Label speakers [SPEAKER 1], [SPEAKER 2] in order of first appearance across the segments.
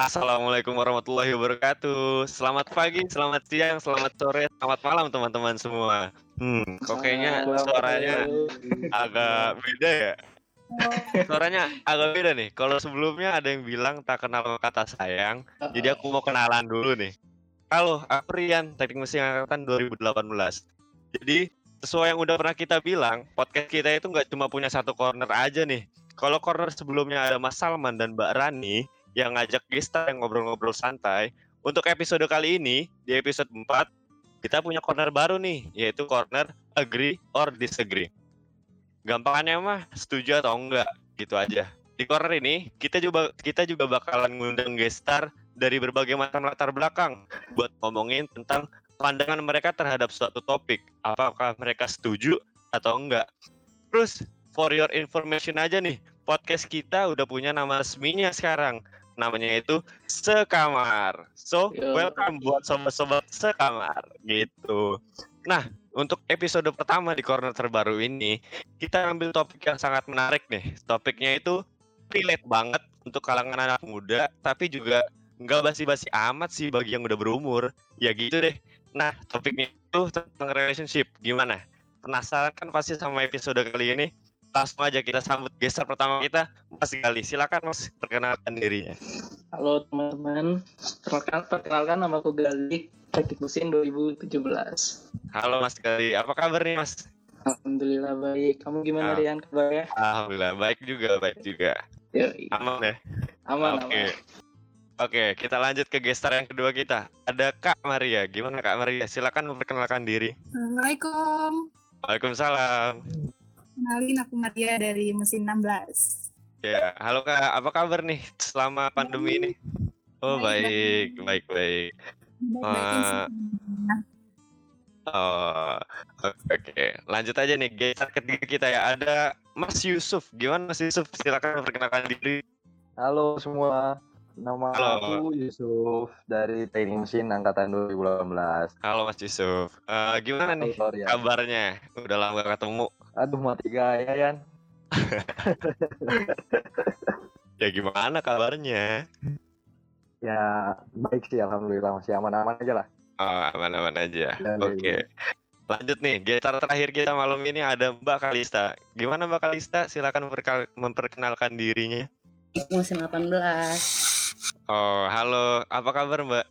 [SPEAKER 1] Assalamualaikum warahmatullahi wabarakatuh. Selamat pagi, selamat siang, selamat sore, selamat malam teman-teman semua. Hmm, kok kayaknya suaranya agak beda ya? Suaranya agak beda nih. Kalau sebelumnya ada yang bilang tak kenal kata sayang, jadi aku mau kenalan dulu nih. Halo, aku Rian, Teknik Mesin Angkatan 2018. Jadi, sesuai yang udah pernah kita bilang, podcast kita itu nggak cuma punya satu corner aja nih. Kalau corner sebelumnya ada Mas Salman dan Mbak Rani, yang ngajak gestar yang ngobrol-ngobrol santai. Untuk episode kali ini, di episode 4, kita punya corner baru nih, yaitu corner agree or disagree. Gampangannya mah setuju atau enggak, gitu aja. Di corner ini, kita juga kita juga bakalan ngundang gestar dari berbagai macam latar belakang buat ngomongin tentang pandangan mereka terhadap suatu topik. Apakah mereka setuju atau enggak. Terus, for your information aja nih, podcast kita udah punya nama resminya sekarang. Namanya itu Sekamar. So, welcome buat sobat-sobat Sekamar gitu. Nah, untuk episode pertama di corner terbaru ini, kita ambil topik yang sangat menarik nih. Topiknya itu relate banget untuk kalangan anak muda, tapi juga nggak basi-basi amat sih bagi yang udah berumur. Ya gitu deh. Nah, topiknya itu tentang relationship. Gimana? Penasaran kan pasti sama episode kali ini? Langsung aja kita sambut gestar pertama kita, Mas Gali. Silakan Mas perkenalkan dirinya.
[SPEAKER 2] Halo teman-teman, perkenalkan, perkenalkan nama aku Gali, teknik mesin 2017.
[SPEAKER 1] Halo Mas Gali, apa kabar nih Mas?
[SPEAKER 2] Alhamdulillah baik. Kamu gimana
[SPEAKER 1] Ah.
[SPEAKER 2] Rian kabarnya?
[SPEAKER 1] Alhamdulillah, baik juga, baik juga.
[SPEAKER 2] Yoi,
[SPEAKER 1] Aman ya?
[SPEAKER 2] aman
[SPEAKER 1] Oke.
[SPEAKER 2] aman.
[SPEAKER 1] Oke, kita lanjut ke gestar yang kedua kita. Ada Kak Maria. Gimana Kak Maria? Silakan memperkenalkan diri.
[SPEAKER 3] Assalamualaikum.
[SPEAKER 1] Waalaikumsalam.
[SPEAKER 3] Kenalin aku Maria dari mesin 16.
[SPEAKER 1] Ya, halo Kak. Apa kabar nih selama pandemi ini? Oh, baik, baik, baik. Ah.
[SPEAKER 3] semuanya.
[SPEAKER 1] Oh, oke. oke. Lanjut aja nih gestar ketiga kita ya. Ada Mas Yusuf. Gimana Mas Yusuf? Silakan memperkenalkan diri.
[SPEAKER 4] Halo semua, nama
[SPEAKER 1] Halo.
[SPEAKER 4] aku Yusuf dari Teknik Mesin Angkatan 2018.
[SPEAKER 1] Halo Mas Yusuf. Eh, gimana nih
[SPEAKER 4] Halo,
[SPEAKER 1] kabarnya? Udah lama gak ketemu.
[SPEAKER 4] Aduh mati gaya Yan.
[SPEAKER 1] Ya gimana kabarnya?
[SPEAKER 4] Ya baik sih Alhamdulillah masih aman-aman aja lah.
[SPEAKER 1] Oh, aman-aman aja. Oke. Lanjut nih, gestar terakhir kita malam ini ada Mbak Kalista. Gimana Mbak Kalista? Silakan memperkenalkan dirinya.
[SPEAKER 5] musim 18
[SPEAKER 1] Oh, halo. Apa kabar Mbak?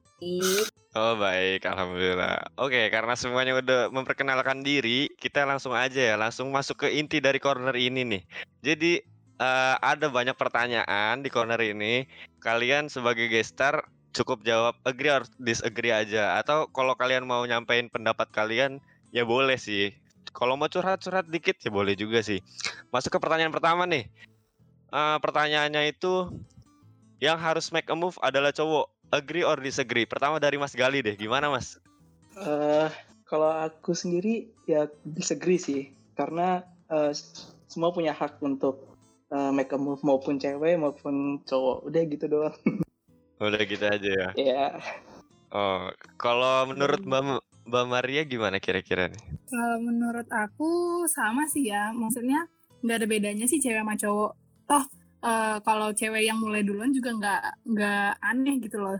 [SPEAKER 1] Oh, baik. Alhamdulillah. Oke, karena semuanya udah memperkenalkan diri, kita langsung aja ya, langsung masuk ke inti dari corner ini nih. Jadi, eh, ada banyak pertanyaan di corner ini. Kalian sebagai gestar cukup jawab agree or disagree aja. Atau kalau kalian mau nyampein pendapat kalian, ya boleh sih. Kalau mau curhat-curhat dikit, ya boleh juga sih. Masuk ke pertanyaan pertama nih. Eh, pertanyaannya itu, yang harus make a move adalah cowok. Agree or disagree? Pertama dari Mas Gali deh. Gimana Mas?
[SPEAKER 2] Eh, kalau aku sendiri ya disagree sih, karena eh, semua punya hak untuk eh, make a move maupun cewek maupun cowok. Udah gitu doang.
[SPEAKER 1] Udah gitu aja ya.
[SPEAKER 2] ya,
[SPEAKER 1] Oh, kalau menurut Mbak Mbak Maria gimana kira-kira nih?
[SPEAKER 3] Kalau menurut aku sama sih ya. Maksudnya nggak ada bedanya sih cewek sama cowok. Toh eh, kalau cewek yang mulai duluan juga nggak nggak aneh gitu loh.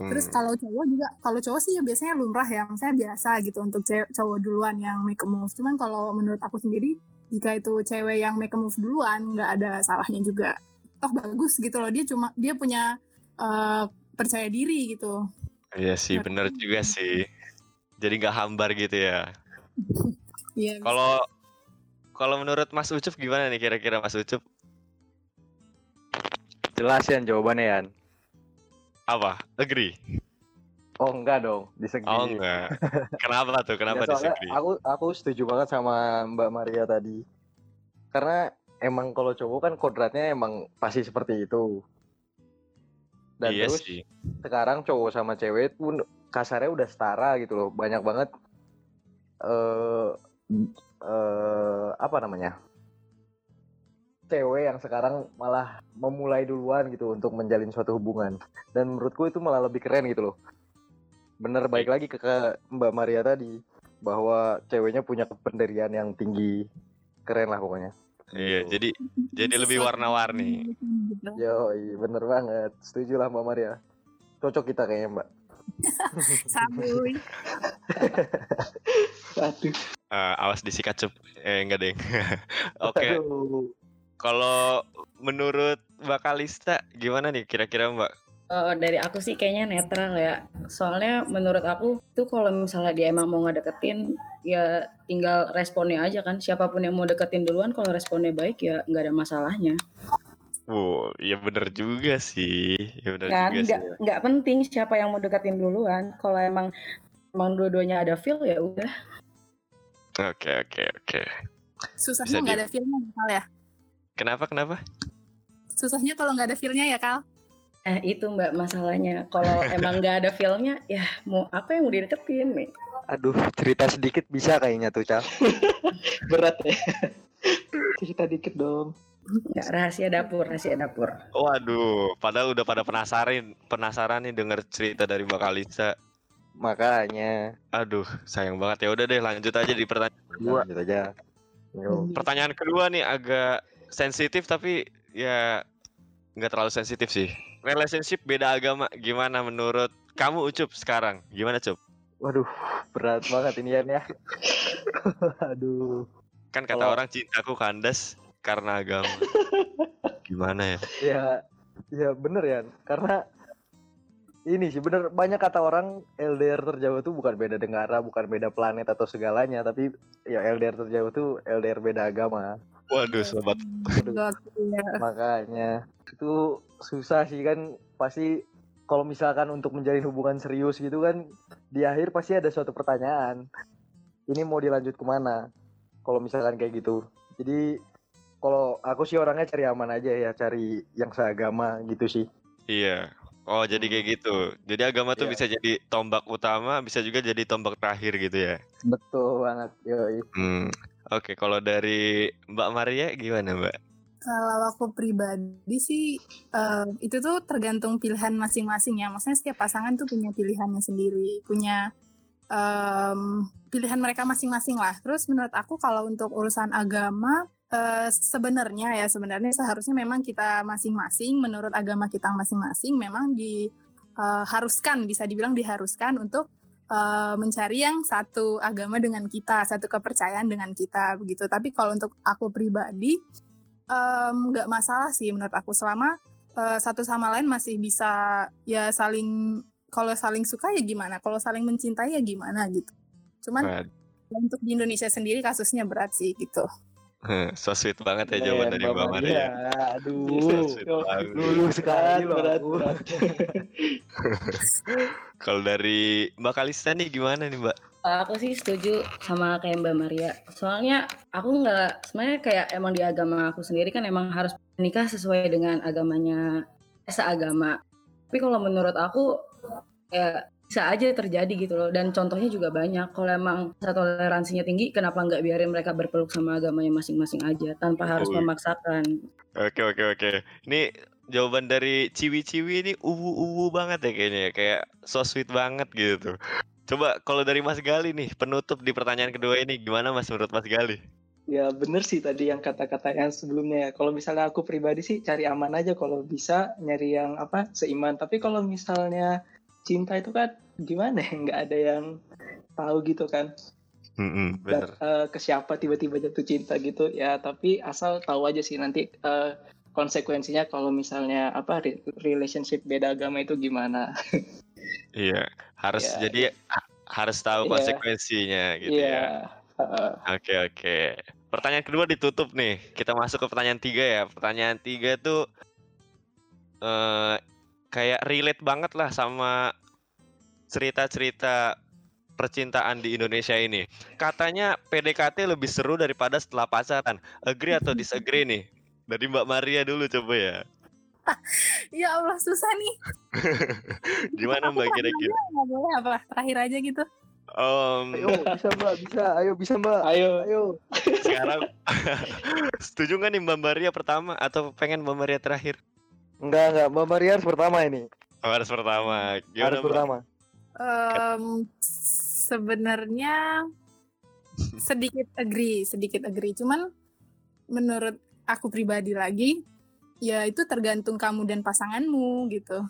[SPEAKER 3] Terus
[SPEAKER 1] Hmm.
[SPEAKER 3] kalau cowok juga, kalau cowok sih ya biasanya lumrah ya, maksudnya biasa gitu untuk cewek, cowok duluan yang make a move. Cuman kalau menurut aku sendiri, jika itu cewek yang make a move duluan, nggak ada salahnya juga. Toh bagus gitu loh, dia cuma dia punya eh, percaya diri gitu.
[SPEAKER 1] Iya sih, bener juga sih. Jadi nggak hambar gitu ya.
[SPEAKER 3] Iya.
[SPEAKER 1] Kalau kalau menurut Mas Ucup gimana nih kira-kira Mas Ucup?
[SPEAKER 4] Jelas Yan jawabannya Yan.
[SPEAKER 1] Apa? Agree?
[SPEAKER 4] Oh enggak dong, disagree.
[SPEAKER 1] Oh enggak. Kenapa tuh? Kenapa
[SPEAKER 4] Ya,
[SPEAKER 1] disagree?
[SPEAKER 4] aku aku setuju banget sama Mbak Maria tadi. Karena emang kalau cowok kan kodratnya emang pasti seperti itu. Dan
[SPEAKER 1] iya
[SPEAKER 4] terus
[SPEAKER 1] sih.
[SPEAKER 4] sekarang cowok sama cewek pun kasarnya udah setara gitu loh banyak banget eh eh apa namanya cewek yang sekarang malah memulai duluan gitu untuk menjalin suatu hubungan dan menurutku itu malah lebih keren gitu loh bener baik lagi ke, ke Mbak Maria tadi bahwa ceweknya punya kependirian yang tinggi keren lah pokoknya
[SPEAKER 1] Iya,
[SPEAKER 4] Gitu.
[SPEAKER 1] jadi jadi lebih warna-warni.
[SPEAKER 3] Gitu.
[SPEAKER 4] Yo, bener banget. Setuju lah Mbak Maria. Cocok kita kayaknya Mbak.
[SPEAKER 3] Sabuy.
[SPEAKER 2] Aduh.
[SPEAKER 1] Eh, awas disikat cup. Eh enggak deh. Oke,
[SPEAKER 4] Aduh.
[SPEAKER 1] Kalau menurut Mbak Kalista gimana nih kira-kira Mbak?
[SPEAKER 5] Eh, dari aku sih kayaknya netral ya. Soalnya menurut aku tuh kalau misalnya dia emang mau ngedeketin ya tinggal responnya aja kan. Siapa pun yang mau deketin duluan kalau responnya baik ya nggak ada masalahnya.
[SPEAKER 1] Wow, ya bener juga sih. Ya bener
[SPEAKER 5] Kan
[SPEAKER 1] juga
[SPEAKER 5] nggak
[SPEAKER 1] sih.
[SPEAKER 5] nggak penting siapa yang mau deketin duluan. Kalau emang emang dua-duanya ada feel ya udah.
[SPEAKER 1] Oke, oke, oke.
[SPEAKER 3] Susahnya
[SPEAKER 1] Bisa
[SPEAKER 3] nggak
[SPEAKER 1] di-
[SPEAKER 3] ada feelnya ya, Kal ya.
[SPEAKER 1] Kenapa? Kenapa?
[SPEAKER 3] Susahnya kalau nggak ada feelnya ya Kal.
[SPEAKER 5] Eh itu mbak masalahnya. Kalau emang nggak ada feelnya ya mau apa yang mau dideketin nih?
[SPEAKER 4] Aduh, cerita sedikit bisa kayaknya tuh, Cal.
[SPEAKER 2] Berat ya. Cerita dikit dong.
[SPEAKER 5] Nggak rahasia dapur, rahasia dapur.
[SPEAKER 1] Waduh, padahal udah pada penasaran, penasaran nih denger cerita dari Mbak Kalista.
[SPEAKER 4] Makanya.
[SPEAKER 1] Aduh, sayang banget. Ya udah deh, lanjut aja di pertanyaan kedua.
[SPEAKER 4] Lanjut aja. Yo.
[SPEAKER 1] Pertanyaan kedua nih agak sensitif tapi ya nggak terlalu sensitif sih. Relationship beda agama gimana menurut kamu Ucup sekarang? Gimana Cup?
[SPEAKER 4] Waduh, berat banget ini ya. Aduh.
[SPEAKER 1] Kan kata
[SPEAKER 2] Kalau-
[SPEAKER 1] orang cintaku kandas karena agama. Gimana ya?
[SPEAKER 4] Ya, ya bener ya. Karena ini sih bener banyak kata orang LDR terjauh itu bukan beda negara, bukan beda planet atau segalanya, tapi ya LDR terjauh itu LDR beda agama.
[SPEAKER 1] Waduh, sobat.
[SPEAKER 4] Aduh,
[SPEAKER 3] Gokil ya.
[SPEAKER 4] makanya itu susah sih kan pasti kalau misalkan untuk menjalin hubungan serius gitu kan di akhir pasti ada suatu pertanyaan. Ini mau dilanjut ke mana? Kalau misalkan kayak gitu. Jadi kalau aku sih orangnya cari aman aja ya, cari yang seagama gitu sih.
[SPEAKER 1] Iya. Oh, jadi kayak gitu. Jadi agama tuh
[SPEAKER 4] Iya.
[SPEAKER 1] bisa jadi tombak utama, bisa juga jadi tombak terakhir gitu ya.
[SPEAKER 4] Betul banget. Yoi.
[SPEAKER 1] Hmm. Oke, kalau dari Mbak Maria gimana, Mbak?
[SPEAKER 3] Kalau aku pribadi sih eh, itu tuh tergantung pilihan masing-masing ya. Maksudnya setiap pasangan tuh punya pilihannya sendiri, punya em, pilihan mereka masing-masing lah. Terus menurut aku kalau untuk urusan agama eh, sebenarnya ya sebenarnya seharusnya memang kita masing-masing menurut agama kita masing-masing memang diharuskan bisa dibilang diharuskan untuk eh, mencari yang satu agama dengan kita, satu kepercayaan dengan kita begitu. Tapi kalau untuk aku pribadi nggak masalah sih menurut aku selama eh, satu sama lain masih bisa ya saling kalau saling suka ya gimana, kalau saling mencintai ya gimana gitu. Cuman
[SPEAKER 1] Waduh,
[SPEAKER 3] untuk di Indonesia sendiri kasusnya berat sih gitu.
[SPEAKER 1] so sweet banget ya jawaban dari Mbak Maria.
[SPEAKER 4] Aduh.
[SPEAKER 1] So.
[SPEAKER 4] Lulu sekali loh.
[SPEAKER 2] berat.
[SPEAKER 1] Kalau dari Mbak Kalista nih gimana nih, Mbak?
[SPEAKER 5] Aku sih setuju sama kayak Mbak Maria. Soalnya aku nggak, sebenarnya kayak emang di agama aku sendiri kan emang harus menikah sesuai dengan agamanya eh, seagama. Tapi kalau menurut aku ya bisa aja terjadi gitu loh. Dan contohnya juga banyak. Kalau emang toleransinya tinggi, kenapa nggak biarin mereka berpeluk sama agamanya masing-masing aja tanpa harus
[SPEAKER 1] Betul.
[SPEAKER 5] memaksakan.
[SPEAKER 1] Oke, oke, oke. Ini jawaban dari ciwi-ciwi ini uwu-uwu banget ya kayaknya ya. Kayak so sweet banget gitu. Coba kalau dari Mas Gali nih, penutup di pertanyaan kedua ini gimana Mas menurut Mas Gali?
[SPEAKER 2] Ya bener sih tadi yang kata-kata yang sebelumnya. Kalau misalnya aku pribadi sih cari aman aja kalau bisa nyari yang apa seiman. Tapi kalau misalnya cinta itu kan gimana ya nggak ada yang tahu gitu kan.
[SPEAKER 1] Hmm,
[SPEAKER 2] Dan,
[SPEAKER 1] bener.
[SPEAKER 2] eh, ke siapa tiba-tiba jatuh cinta gitu ya. Tapi asal tahu aja sih nanti eh, konsekuensinya kalau misalnya apa re- relationship beda agama itu gimana.
[SPEAKER 1] Iya, harus
[SPEAKER 2] Ya,
[SPEAKER 1] jadi ha- harus tahu
[SPEAKER 2] Iya.
[SPEAKER 1] konsekuensinya gitu ya.
[SPEAKER 2] Iya. Heeh.
[SPEAKER 1] Oke oke. Pertanyaan kedua ditutup nih. Kita masuk ke pertanyaan tiga ya. Pertanyaan tiga tuh eh kayak relate banget lah sama cerita-cerita percintaan di Indonesia ini. Katanya PDKT lebih seru daripada setelah pacaran. Agree atau disagree nih? Dari Mbak Maria dulu coba ya.
[SPEAKER 3] Ya Allah susah nih.
[SPEAKER 1] Gimana Mbak kira-kira?
[SPEAKER 3] Nggak boleh apa terakhir aja gitu.
[SPEAKER 1] Om,
[SPEAKER 4] Ayo bisa mbak, bisa. Ayo bisa mbak.
[SPEAKER 2] Ayo.
[SPEAKER 4] Ayo.
[SPEAKER 1] sekarang setuju nggak nih Mbak Maria pertama atau pengen Mbak Maria terakhir?
[SPEAKER 4] Enggak enggak, Mbak Maria harus pertama ini.
[SPEAKER 1] Oh, harus pertama. Gimana
[SPEAKER 4] harus pertama.
[SPEAKER 3] Em, sebenarnya sedikit agree, sedikit agree. Cuman menurut aku pribadi lagi, ya itu tergantung kamu dan pasanganmu gitu.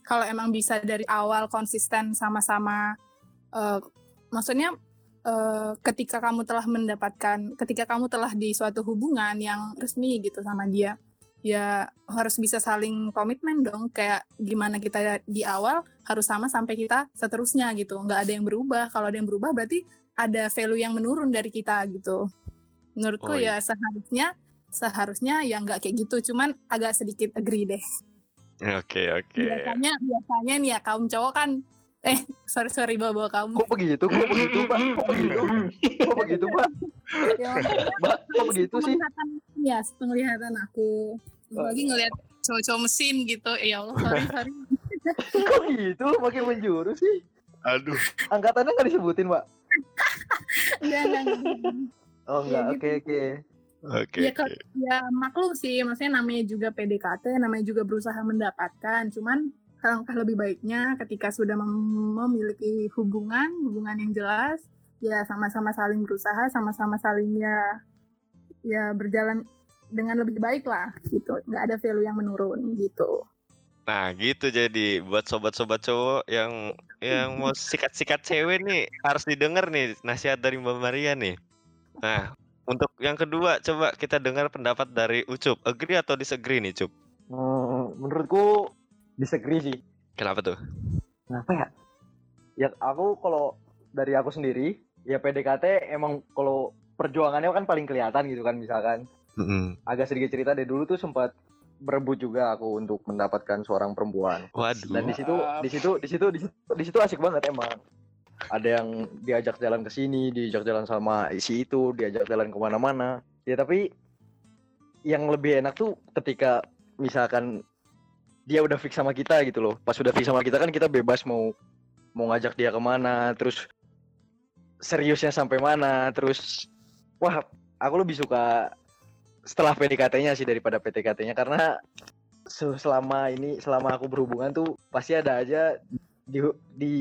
[SPEAKER 3] Kalau emang bisa dari awal konsisten sama-sama, uh, maksudnya uh, ketika kamu telah mendapatkan, ketika kamu telah di suatu hubungan yang resmi gitu sama dia, ya harus bisa saling komitmen dong. Kayak gimana kita di awal harus sama sampai kita seterusnya gitu. Nggak ada yang berubah. Kalau ada yang berubah berarti ada value yang menurun dari kita gitu. Menurutku
[SPEAKER 1] Oh, iya.
[SPEAKER 3] ya seharusnya seharusnya ya nggak kayak gitu. Cuman agak sedikit agree deh.
[SPEAKER 1] Oke oke.
[SPEAKER 3] Biasanya biasanya nih ya kaum cowok kan eh sorry sorry bawa bawa kamu.
[SPEAKER 4] Kok begitu? Kok begitu, Pak? Kok begitu? Kok begitu, Pak?
[SPEAKER 3] Ya,
[SPEAKER 4] Mbak, kok begitu sih?
[SPEAKER 3] Penglihatan ya penglihatan aku lagi ngelihat cowok-cowok mesin gitu ya Allah sorry sorry
[SPEAKER 4] Kok gitu? Makin menjurus sih.
[SPEAKER 1] Aduh.
[SPEAKER 4] Angkatannya nggak disebutin, Pak?
[SPEAKER 3] enggak enggak, enggak.
[SPEAKER 4] Oh, enggak.
[SPEAKER 3] Ya,
[SPEAKER 4] Oke, oke.
[SPEAKER 1] Oke.
[SPEAKER 3] ya,
[SPEAKER 1] oke.
[SPEAKER 3] kalau- ya maklum sih maksudnya namanya juga PDKT namanya juga berusaha mendapatkan cuman alangkah lebih baiknya ketika sudah mem- memiliki hubungan hubungan yang jelas ya sama-sama saling berusaha sama-sama saling ya ya berjalan dengan lebih baik lah gitu nggak ada value yang menurun gitu
[SPEAKER 1] Nah gitu jadi buat sobat-sobat cowok yang yang mau sikat-sikat cewek nih harus didengar nih nasihat dari Mbak Maria nih. Nah untuk yang kedua coba kita dengar pendapat dari Ucup. Agree atau disagree nih Cup?
[SPEAKER 4] Hmm, menurutku disagree sih.
[SPEAKER 1] Kenapa tuh?
[SPEAKER 4] Kenapa ya? Ya aku kalau dari aku sendiri, ya PDKT emang kalau perjuangannya kan paling kelihatan gitu kan misalkan.
[SPEAKER 1] Mm-mm.
[SPEAKER 4] Agak sedikit cerita deh dulu tuh sempat berebut juga aku untuk mendapatkan seorang perempuan.
[SPEAKER 1] Waduh.
[SPEAKER 4] Dan di situ di situ di situ di situ, di situ asik banget emang. Ada yang diajak jalan ke sini, diajak jalan sama si itu, diajak jalan ke mana-mana. Ya tapi yang lebih enak tuh ketika misalkan dia udah fix sama kita gitu loh. Pas udah fix sama kita kan kita bebas mau mau ngajak dia ke mana, terus seriusnya sampai mana, terus wah aku lebih suka setelah PDKT-nya sih daripada PTKT-nya karena se- selama ini selama aku berhubungan tuh pasti ada aja di di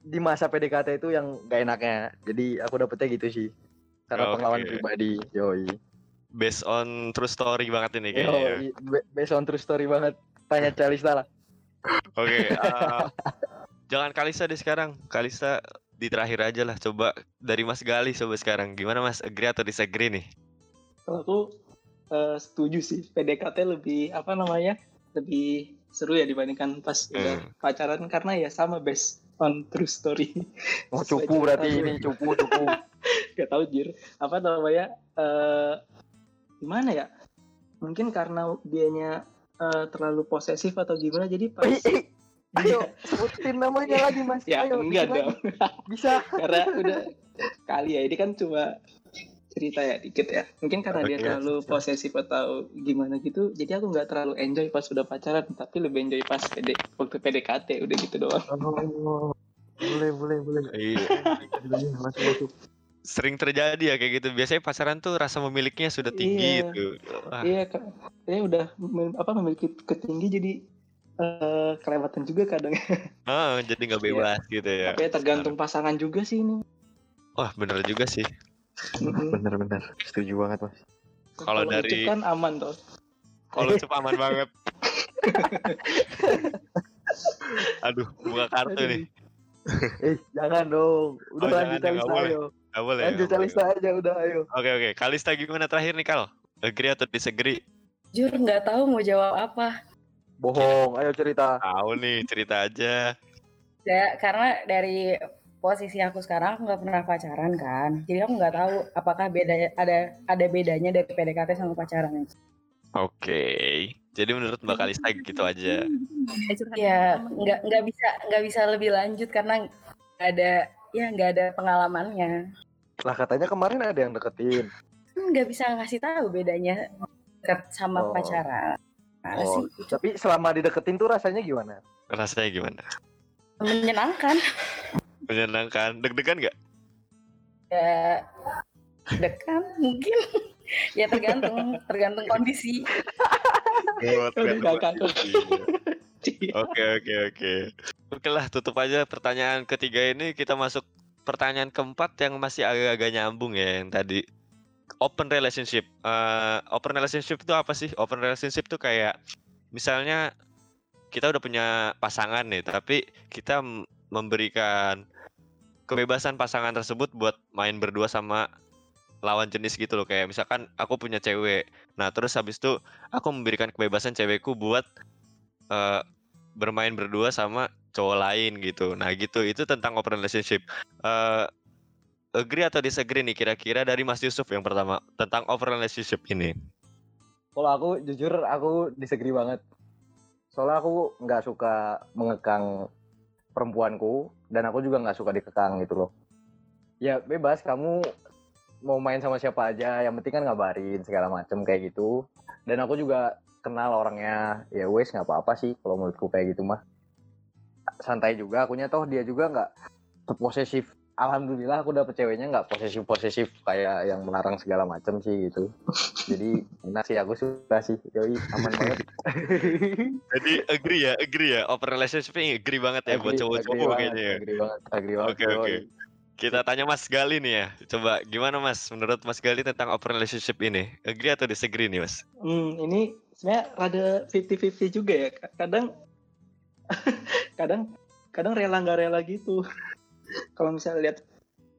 [SPEAKER 4] di masa PDKT itu yang gak enaknya. Jadi aku dapetnya gitu sih. Karena
[SPEAKER 1] Oke.
[SPEAKER 4] pengalaman pribadi, yoi.
[SPEAKER 1] Based on true story banget ini kayaknya.
[SPEAKER 4] Yoi, based on true story banget. Tanya Calista lah.
[SPEAKER 1] Oke. eh, jangan Kalista deh sekarang. Kalista di terakhir aja lah. Coba dari Mas Gali coba sekarang. Gimana Mas? Agree atau disagree nih?
[SPEAKER 2] Kalau aku eh, setuju sih PDKT lebih apa namanya lebih seru ya dibandingkan pas udah
[SPEAKER 1] Hmm.
[SPEAKER 2] pacaran karena ya sama based on true story.
[SPEAKER 4] Oh cupu berarti
[SPEAKER 2] cerita
[SPEAKER 4] ini cupu cupu.
[SPEAKER 2] Gak tahu jir apa namanya eh gimana ya? Mungkin karena dianya eh, terlalu posesif atau gimana jadi pas
[SPEAKER 4] Ayo sebutin namanya lagi mas.
[SPEAKER 2] ya
[SPEAKER 4] Ayo,
[SPEAKER 2] enggak dong
[SPEAKER 4] lagi. Bisa.
[SPEAKER 2] karena udah kali ya ini kan cuma cerita ya dikit ya mungkin karena dia
[SPEAKER 1] Oke,
[SPEAKER 2] terlalu posesif atau gimana gitu jadi aku nggak terlalu enjoy pas udah pacaran tapi lebih enjoy pas PD, waktu PDKT udah gitu doang
[SPEAKER 4] Oh, boleh boleh boleh.
[SPEAKER 1] Iya. Sering terjadi ya kayak gitu. Biasanya pacaran tuh rasa memilikinya sudah tinggi
[SPEAKER 2] Iya.
[SPEAKER 1] itu. Wah,
[SPEAKER 2] iya kak saya udah mem- apa memiliki ketinggi jadi eh, kelewatan juga kadang
[SPEAKER 1] ah, jadi nggak bebas gitu ya.
[SPEAKER 2] tapi ya tergantung pasangan juga sih ini
[SPEAKER 1] Wah bener juga sih.
[SPEAKER 2] Mm-mm.
[SPEAKER 4] Bener bener. Setuju banget mas.
[SPEAKER 1] Kalau dari-
[SPEAKER 2] kan aman tuh
[SPEAKER 1] Kalau Cup aman banget. Aduh, buka kartu
[SPEAKER 4] Aduh.
[SPEAKER 1] nih.
[SPEAKER 4] Eh jangan dong. Udah
[SPEAKER 1] Oh,
[SPEAKER 4] lanjut
[SPEAKER 1] jangan, boleh.
[SPEAKER 4] ayo.
[SPEAKER 1] Gak boleh.
[SPEAKER 4] Lanjut. Calista aja udah ayo.
[SPEAKER 1] Oke oke. Kalista gimana terakhir nih Kal? Agree atau disagree?
[SPEAKER 5] Jujur nggak tahu mau jawab apa.
[SPEAKER 4] Bohong. Ayo cerita.
[SPEAKER 1] Tahu nih, cerita aja.
[SPEAKER 5] Ya, karena dari posisi aku sekarang aku nggak pernah pacaran kan. Jadi aku nggak tahu apakah beda ada ada bedanya dari PDKT sama pacaran.
[SPEAKER 1] Oke. Jadi menurut Mbak Kalista gitu aja.
[SPEAKER 3] Ya,
[SPEAKER 5] Ya
[SPEAKER 3] sama-
[SPEAKER 5] nggak nggak bisa nggak bisa lebih lanjut karena nggak ada ya nggak ada pengalamannya.
[SPEAKER 4] Lah katanya kemarin ada yang deketin.
[SPEAKER 5] Hmm, Nggak bisa ngasih tahu bedanya deket sama
[SPEAKER 4] Oh.
[SPEAKER 5] pacaran. Mana
[SPEAKER 4] Oh,
[SPEAKER 5] sih?
[SPEAKER 4] tapi selama dideketin tuh rasanya gimana?
[SPEAKER 1] Rasanya gimana?
[SPEAKER 5] Menyenangkan.
[SPEAKER 1] Menyenangkan. Deg-degan nggak?
[SPEAKER 5] Ya dekan mungkin. ya tergantung tergantung kondisi.
[SPEAKER 1] Tergantung kondisi. Oke oke oke. Oke lah tutup aja pertanyaan ketiga ini kita masuk pertanyaan keempat yang masih agak-agak nyambung ya yang tadi open relationship. Eh, open relationship itu apa sih? Open relationship itu kayak misalnya kita udah punya pasangan nih, tapi kita memberikan kebebasan pasangan tersebut buat main berdua sama lawan jenis gitu loh. Kayak misalkan aku punya cewek. Nah, terus habis itu aku memberikan kebebasan cewekku buat eh, bermain berdua sama cowok lain gitu. Nah, gitu. Itu tentang open relationship. Eh agree atau disagree nih kira-kira dari Mas Yusuf yang pertama tentang open relationship ini?
[SPEAKER 4] Kalau aku jujur aku disagree banget. Soalnya aku nggak suka mengekang perempuanku dan aku juga nggak suka dikekang gitu loh. Ya bebas kamu mau main sama siapa aja, yang penting kan ngabarin segala macem kayak gitu. Dan aku juga kenal orangnya, ya wes nggak apa-apa sih kalau menurutku kayak gitu mah. Santai juga, akunya toh dia juga nggak posesif. Alhamdulillah aku dapet ceweknya nggak posesif posesif kayak yang melarang segala macem sih gitu. Jadi enak sih aku suka sih, yoi aman banget.
[SPEAKER 1] Jadi agree ya, agree ya. Open relationship ini agree banget ya buat
[SPEAKER 4] Agree-
[SPEAKER 1] cowok-cowok
[SPEAKER 4] agree banget,
[SPEAKER 1] kayaknya ya.
[SPEAKER 4] Agree banget, agree banget.
[SPEAKER 1] Oke, oke.
[SPEAKER 4] yoi.
[SPEAKER 1] Kita tanya Mas Gali nih ya. Coba gimana Mas menurut Mas Gali tentang open relationship ini? Agree atau disagree nih Mas?
[SPEAKER 2] Hmm, ini sebenarnya rada 50-50 juga ya. Kadang kadang kadang rela nggak rela gitu. Kalau misalnya lihat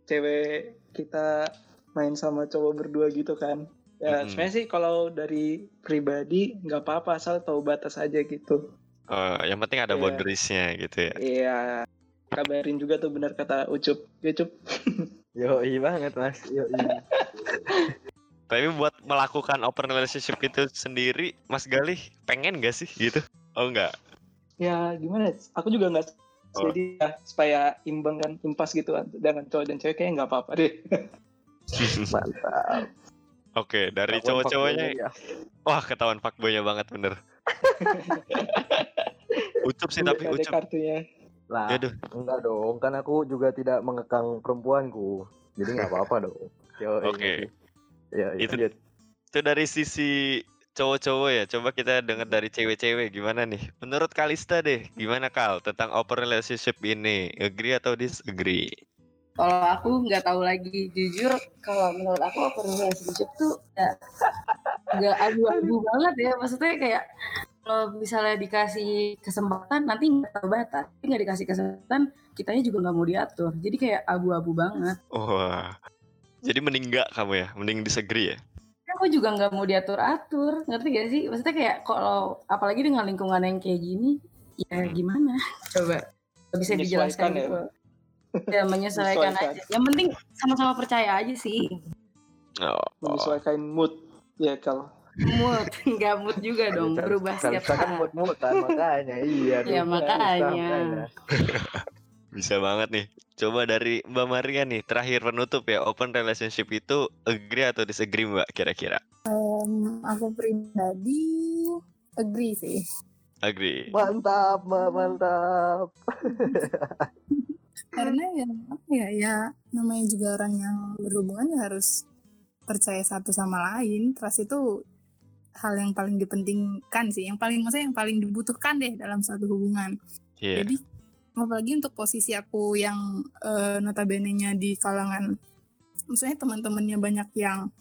[SPEAKER 2] cewek kita main sama cowok berdua gitu kan. Ya,
[SPEAKER 1] Mhm.
[SPEAKER 2] sebenarnya sih kalau dari pribadi nggak apa-apa asal tahu batas aja gitu.
[SPEAKER 1] Eh, yang penting ada
[SPEAKER 2] Iya.
[SPEAKER 1] boundariesnya gitu ya.
[SPEAKER 2] Iya, kabarin juga tuh benar kata Ucup. Ya, Cup.
[SPEAKER 4] Yoi banget mas, yoi.
[SPEAKER 1] Tapi buat melakukan open relationship itu sendiri, Mas Gali pengen gak sih gitu? Oh enggak.
[SPEAKER 2] Ya, gimana? Aku juga nggak
[SPEAKER 1] Oh.
[SPEAKER 2] jadi ya, supaya imbang kan, impas gitu kan. dengan cowok dan cewek kayaknya nggak apa-apa deh.
[SPEAKER 4] Mantap.
[SPEAKER 1] Oke, dari
[SPEAKER 4] Ketahuan
[SPEAKER 1] cowok-cowoknya,
[SPEAKER 4] ya.
[SPEAKER 1] wah ketahuan fuckboy-nya banget bener. ucup sih tapi ucup.
[SPEAKER 2] kartunya.
[SPEAKER 4] Lah,
[SPEAKER 1] Aduh,
[SPEAKER 4] enggak dong, kan aku juga tidak mengekang perempuanku. Jadi nggak apa-apa dong. Yoi,
[SPEAKER 1] Oke.
[SPEAKER 4] Ya,
[SPEAKER 1] Itu-
[SPEAKER 4] itu
[SPEAKER 1] itu dari sisi cowok-cowok ya. Coba kita dengar dari cewek-cewek gimana nih? Menurut Kalista deh, gimana Kal tentang open relationship ini? Agree atau disagree?
[SPEAKER 5] Kalau aku nggak tahu lagi, jujur kalau menurut aku open relationship tuh ya nggak abu-abu banget ya. Maksudnya kayak kalau misalnya dikasih kesempatan nanti nggak tahu batas, tapi nggak dikasih kesempatan kitanya juga nggak mau diatur. Jadi kayak abu-abu banget.
[SPEAKER 1] Wah. Jadi mending enggak kamu ya? Mending disagree ya?
[SPEAKER 5] Aku juga nggak mau diatur-atur, ngerti gak sih? Maksudnya kayak kalau apalagi dengan lingkungan yang kayak gini, ya gimana? Coba bisa dijelaskan
[SPEAKER 2] ya?
[SPEAKER 5] gitu. Ya menyesuaikan
[SPEAKER 2] Menyesuaikan.
[SPEAKER 5] aja. Yang penting sama-sama percaya aja sih.
[SPEAKER 1] Oh.
[SPEAKER 2] Menyesuaikan mood. Ya, kalau
[SPEAKER 5] mood nggak mood juga dong berubah setiap
[SPEAKER 4] kan
[SPEAKER 5] saat
[SPEAKER 4] muat-muatan makanya iya
[SPEAKER 5] Ya, makanya.
[SPEAKER 1] Bisa banget nih. Coba dari Mbak Maria nih, terakhir penutup ya, open relationship itu agree atau disagree Mbak kira-kira?
[SPEAKER 3] Em, aku pribadi agree sih.
[SPEAKER 1] Agree.
[SPEAKER 4] mantap mbak mantap
[SPEAKER 3] Karena ya apa ya ya namanya juga orang yang berhubungan ya harus percaya satu sama lain. Trust itu hal yang paling dipentingkan sih, yang paling maksudnya yang paling dibutuhkan deh dalam suatu hubungan.
[SPEAKER 1] Iya.
[SPEAKER 3] Jadi apalagi untuk posisi aku yang eh, notabene-nya di kalangan maksudnya teman-temannya banyak yang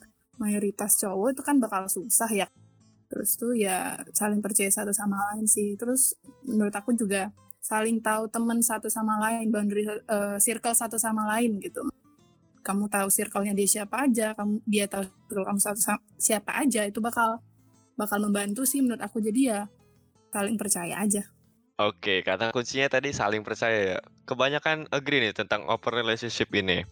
[SPEAKER 3] mayoritas cowok itu kan bakal susah ya. Terus tuh ya saling percaya satu sama lain sih. Terus menurut aku juga saling tahu teman satu sama lain, boundary eh, circle satu sama lain gitu. Kamu tahu circle-nya dia siapa aja, kamu dia tahu circle kamu satu sa- siapa aja itu bakal bakal membantu sih menurut aku jadi ya saling percaya aja.
[SPEAKER 1] Oke, kata kuncinya tadi saling percaya ya. Kebanyakan agree nih tentang open relationship ini.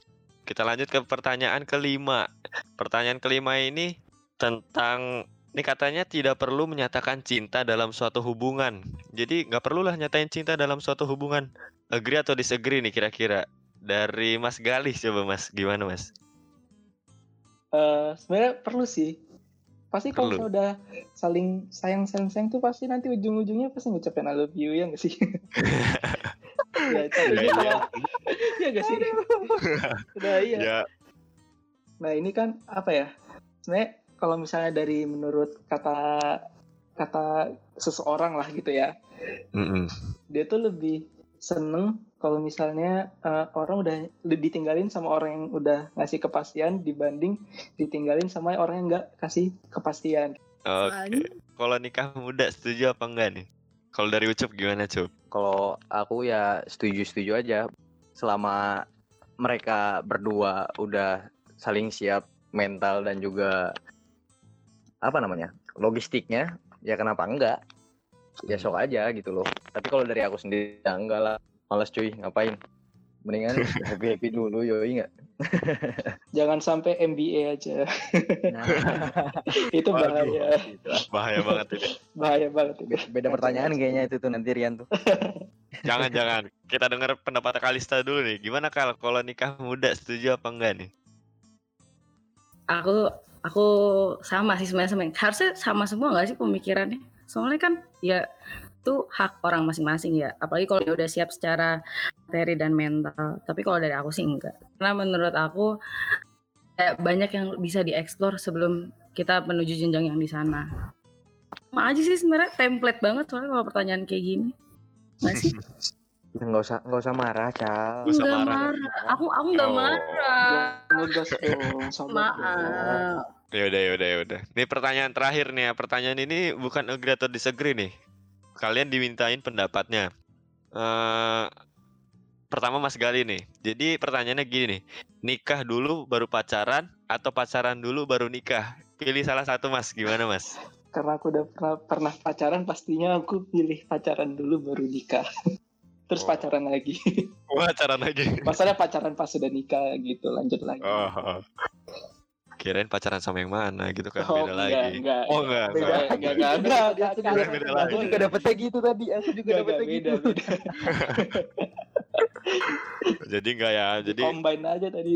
[SPEAKER 1] Kita lanjut ke pertanyaan kelima. Pertanyaan kelima ini tentang ini katanya tidak perlu menyatakan cinta dalam suatu hubungan. Jadi nggak perlulah nyatain cinta dalam suatu hubungan. Agree atau disagree nih kira-kira? Dari Mas Galih coba Mas, gimana Mas?
[SPEAKER 2] eh, sebenarnya perlu sih. Pasti kalau
[SPEAKER 1] Perlu.
[SPEAKER 2] udah saling sayang sayang sayang tuh pasti nanti ujung-ujungnya pasti ngucapin I love you ya nggak sih? ya, tapi
[SPEAKER 1] Iya, iya.
[SPEAKER 2] kalau iya gak sih? Udah iya.
[SPEAKER 1] Ya,
[SPEAKER 2] Nah ini kan apa ya? Sebenarnya kalau misalnya dari menurut kata kata seseorang lah gitu ya,
[SPEAKER 1] mm-mm.
[SPEAKER 2] dia tuh lebih seneng kalau misalnya uh, orang udah ditinggalin sama orang yang udah ngasih kepastian dibanding ditinggalin sama orang yang nggak kasih kepastian.
[SPEAKER 1] Oke.
[SPEAKER 3] Soalnya-
[SPEAKER 1] Kalau nikah muda setuju apa enggak nih? Kalau dari Ucup gimana, Cup?
[SPEAKER 4] Kalau aku ya setuju-setuju aja selama mereka berdua udah saling siap mental dan juga apa namanya logistiknya ya kenapa enggak ya sok aja gitu loh tapi kalau dari aku sendiri ya enggak lah males cuy ngapain mendingan happy happy dulu yoi enggak
[SPEAKER 2] Jangan sampai MBA aja.
[SPEAKER 4] nah,
[SPEAKER 2] itu
[SPEAKER 1] Waduh.
[SPEAKER 2] bahaya,
[SPEAKER 1] Bahaya banget ini.
[SPEAKER 2] bahaya banget itu.
[SPEAKER 4] beda pertanyaan kayaknya itu tuh nanti Rian tuh
[SPEAKER 1] Jangan jangan. Kita dengar pendapat Kalista dulu nih. Gimana Kal kalau nikah muda setuju apa enggak nih?
[SPEAKER 5] aku aku sama sih sebenarnya sama harusnya sama semua nggak sih pemikirannya soalnya kan ya itu hak orang masing-masing ya apalagi kalau dia udah siap secara materi dan mental tapi kalau dari aku sih enggak karena menurut aku kayak banyak yang bisa dieksplor sebelum kita menuju jenjang yang di sana sama aja sih sebenarnya template banget soalnya kalau pertanyaan kayak gini nggak sih
[SPEAKER 4] Ya, nggak usah nggak usah marah cal
[SPEAKER 1] Nggak usah marah.
[SPEAKER 5] marah aku aku nggak
[SPEAKER 1] Oh.
[SPEAKER 5] marah
[SPEAKER 2] Ngegas dong.
[SPEAKER 5] maaf
[SPEAKER 1] Ya udah ya udah ya udah. Ini pertanyaan terakhir nih ya. Pertanyaan ini bukan agree atau disagree nih. Kalian dimintain pendapatnya. Eh pertama Mas Gali nih. Jadi pertanyaannya gini nih. Nikah dulu baru pacaran atau pacaran dulu baru nikah? Pilih salah satu Mas. Gimana Mas?
[SPEAKER 2] Karena aku udah pernah, pernah pacaran, pastinya aku pilih pacaran dulu baru nikah. Terus
[SPEAKER 1] Oh.
[SPEAKER 2] pacaran lagi.
[SPEAKER 1] Pacaran lagi.
[SPEAKER 2] Masalah pacaran pas sudah nikah gitu, lanjut lagi.
[SPEAKER 1] Oh. Kirain pacaran sama yang mana gitu kan
[SPEAKER 2] Oh,
[SPEAKER 1] beda
[SPEAKER 2] enggak,
[SPEAKER 1] lagi.
[SPEAKER 2] enggak.
[SPEAKER 1] Oh enggak.
[SPEAKER 2] Beda,
[SPEAKER 1] enggak.
[SPEAKER 2] enggak, enggak, enggak, enggak,
[SPEAKER 4] Aku
[SPEAKER 2] enggak,
[SPEAKER 4] juga-
[SPEAKER 1] beda
[SPEAKER 2] enggak,
[SPEAKER 1] lagi.
[SPEAKER 4] aku juga dapetnya gitu tadi aku juga
[SPEAKER 2] enggak,
[SPEAKER 4] dapetnya
[SPEAKER 2] beda,
[SPEAKER 4] gitu
[SPEAKER 2] beda.
[SPEAKER 1] Jadi enggak ya. Jadi
[SPEAKER 2] Combine aja tadi.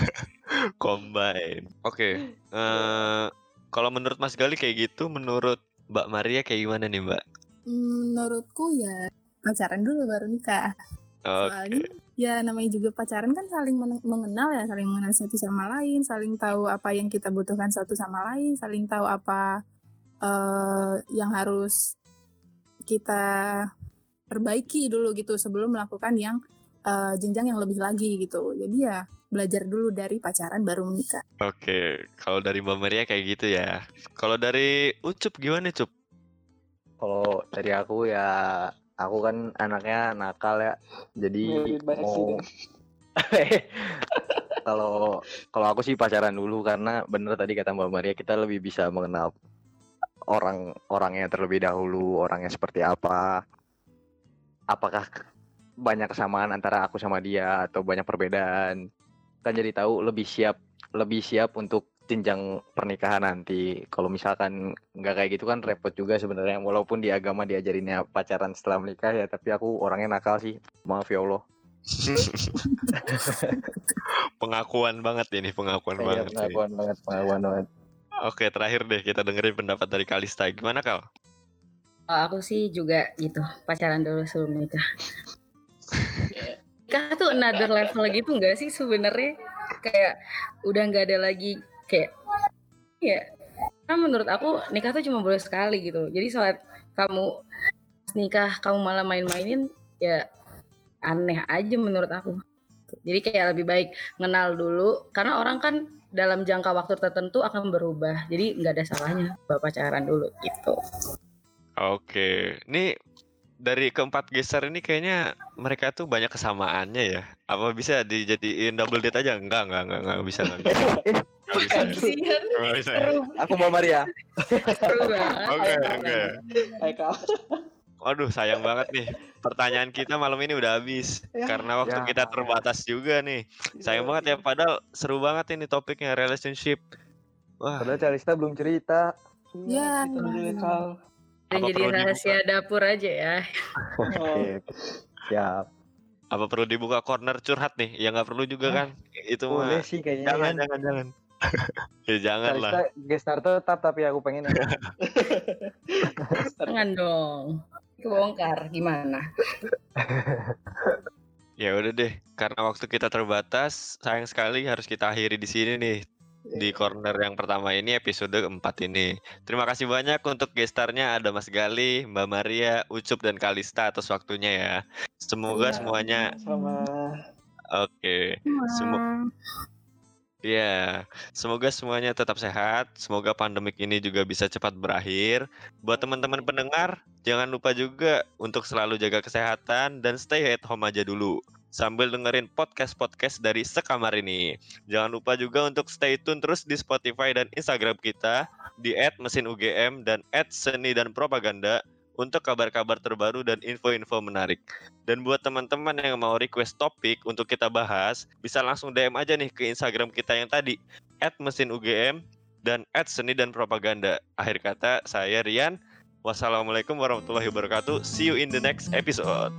[SPEAKER 1] combine. Oke. eh kalau menurut Mas Gali kayak gitu, menurut Mbak Maria kayak gimana nih, Mbak?
[SPEAKER 3] Menurutku ya pacaran dulu baru nikah.
[SPEAKER 1] Oke.
[SPEAKER 3] Soalnya ya namanya juga pacaran kan saling men- mengenal ya, saling mengenal satu sama lain, saling tahu apa yang kita butuhkan satu sama lain, saling tahu apa eh, yang harus kita perbaiki dulu gitu sebelum melakukan yang eh, jenjang yang lebih lagi gitu. Jadi ya belajar dulu dari pacaran baru menikah.
[SPEAKER 1] Oke, kalau dari Mbak Maria kayak gitu ya. Kalau dari Ucup gimana, Cup?
[SPEAKER 4] kalau dari aku ya aku kan anaknya nakal ya jadi
[SPEAKER 2] Married by
[SPEAKER 4] mau kalau kalau aku sih pacaran dulu karena bener tadi kata Mbak Maria kita lebih bisa mengenal orang orangnya terlebih dahulu orangnya seperti apa. Apakah banyak kesamaan antara aku sama dia atau banyak perbedaan. Kan jadi tahu lebih siap lebih siap untuk jenjang pernikahan nanti kalau misalkan nggak kayak gitu kan repot juga sebenarnya walaupun di agama diajarinnya pacaran setelah menikah ya tapi aku orangnya nakal sih maaf ya Allah
[SPEAKER 1] pengakuan banget ini, pengakuan
[SPEAKER 4] Iya,
[SPEAKER 1] banget. sih.
[SPEAKER 4] pengakuan banget pengakuan banget
[SPEAKER 1] Oke, terakhir deh kita dengerin pendapat dari Kalista. Gimana, Kal?
[SPEAKER 5] Oh, aku sih juga gitu pacaran dulu sebelum nikah. nikah tuh another level gitu nggak sih sebenarnya kayak udah nggak ada lagi kayak ya kan menurut aku nikah tuh cuma boleh sekali gitu. Jadi saat kamu nikah kamu malah main-mainin ya aneh aja menurut aku. Jadi kayak lebih baik kenal dulu. Karena orang kan dalam jangka waktu tertentu akan berubah. Jadi nggak ada salahnya bapak pacaran dulu gitu.
[SPEAKER 1] Oke, ini dari keempat geser ini kayaknya mereka tuh banyak kesamaannya ya. Apa bisa dijadiin double date aja? Enggak, enggak, enggak, enggak bisa. Enggak, enggak bisa. Enggak bisa. ya?
[SPEAKER 4] aku Mbak Maria.
[SPEAKER 1] Oke, oke. Waduh, sayang banget nih. Pertanyaan kita malam ini udah habis
[SPEAKER 2] Ya.
[SPEAKER 1] karena waktu
[SPEAKER 4] Ya.
[SPEAKER 1] kita terbatas juga nih. Sayang banget ya, padahal seru banget ini topiknya relationship. Wah,
[SPEAKER 4] padahal Calista belum cerita
[SPEAKER 3] Ya.
[SPEAKER 2] Kita dulu ya, Kal.
[SPEAKER 5] Dan
[SPEAKER 1] Apa
[SPEAKER 5] jadi
[SPEAKER 1] perlu dibuka?
[SPEAKER 5] rahasia dapur aja ya.
[SPEAKER 2] Oh,
[SPEAKER 4] Oke, siap
[SPEAKER 1] apa perlu dibuka corner curhat nih? Ya nggak perlu juga kan? Itu mah.
[SPEAKER 4] boleh sih kayaknya
[SPEAKER 1] Jangan,
[SPEAKER 4] kan
[SPEAKER 1] jangan, jangan. ya jangan lah.
[SPEAKER 4] Gestar tetap tapi aku pengen.
[SPEAKER 5] Jangan dong. Kebongkar gimana?
[SPEAKER 1] Ya udah deh, karena waktu kita terbatas, sayang sekali harus kita akhiri di sini nih. Di corner yang pertama ini episode keempat ini. Terima kasih banyak untuk gestarnya ada Mas Gali, Mbak Maria, Ucup dan Kalista atas waktunya ya. Semoga
[SPEAKER 3] Iya.
[SPEAKER 1] semuanya
[SPEAKER 2] Sama
[SPEAKER 1] oke. Semo-
[SPEAKER 3] Wah.
[SPEAKER 1] Ya, semoga semuanya tetap sehat. Semoga pandemik ini juga bisa cepat berakhir. Buat teman-teman pendengar, jangan lupa juga untuk selalu jaga kesehatan dan stay at home aja dulu. Sambil dengerin podcast-podcast dari sekamar ini. Jangan lupa juga untuk stay tune terus di Spotify dan Instagram kita di @mesinugm dan @seni dan propaganda untuk kabar-kabar terbaru dan info-info menarik. Dan buat teman-teman yang mau request topik untuk kita bahas, bisa langsung DM aja nih ke Instagram kita yang tadi, @mesinugm dan @seni dan propaganda. Akhir kata, saya Rian. Wassalamualaikum warahmatullahi wabarakatuh. See you in the next episode.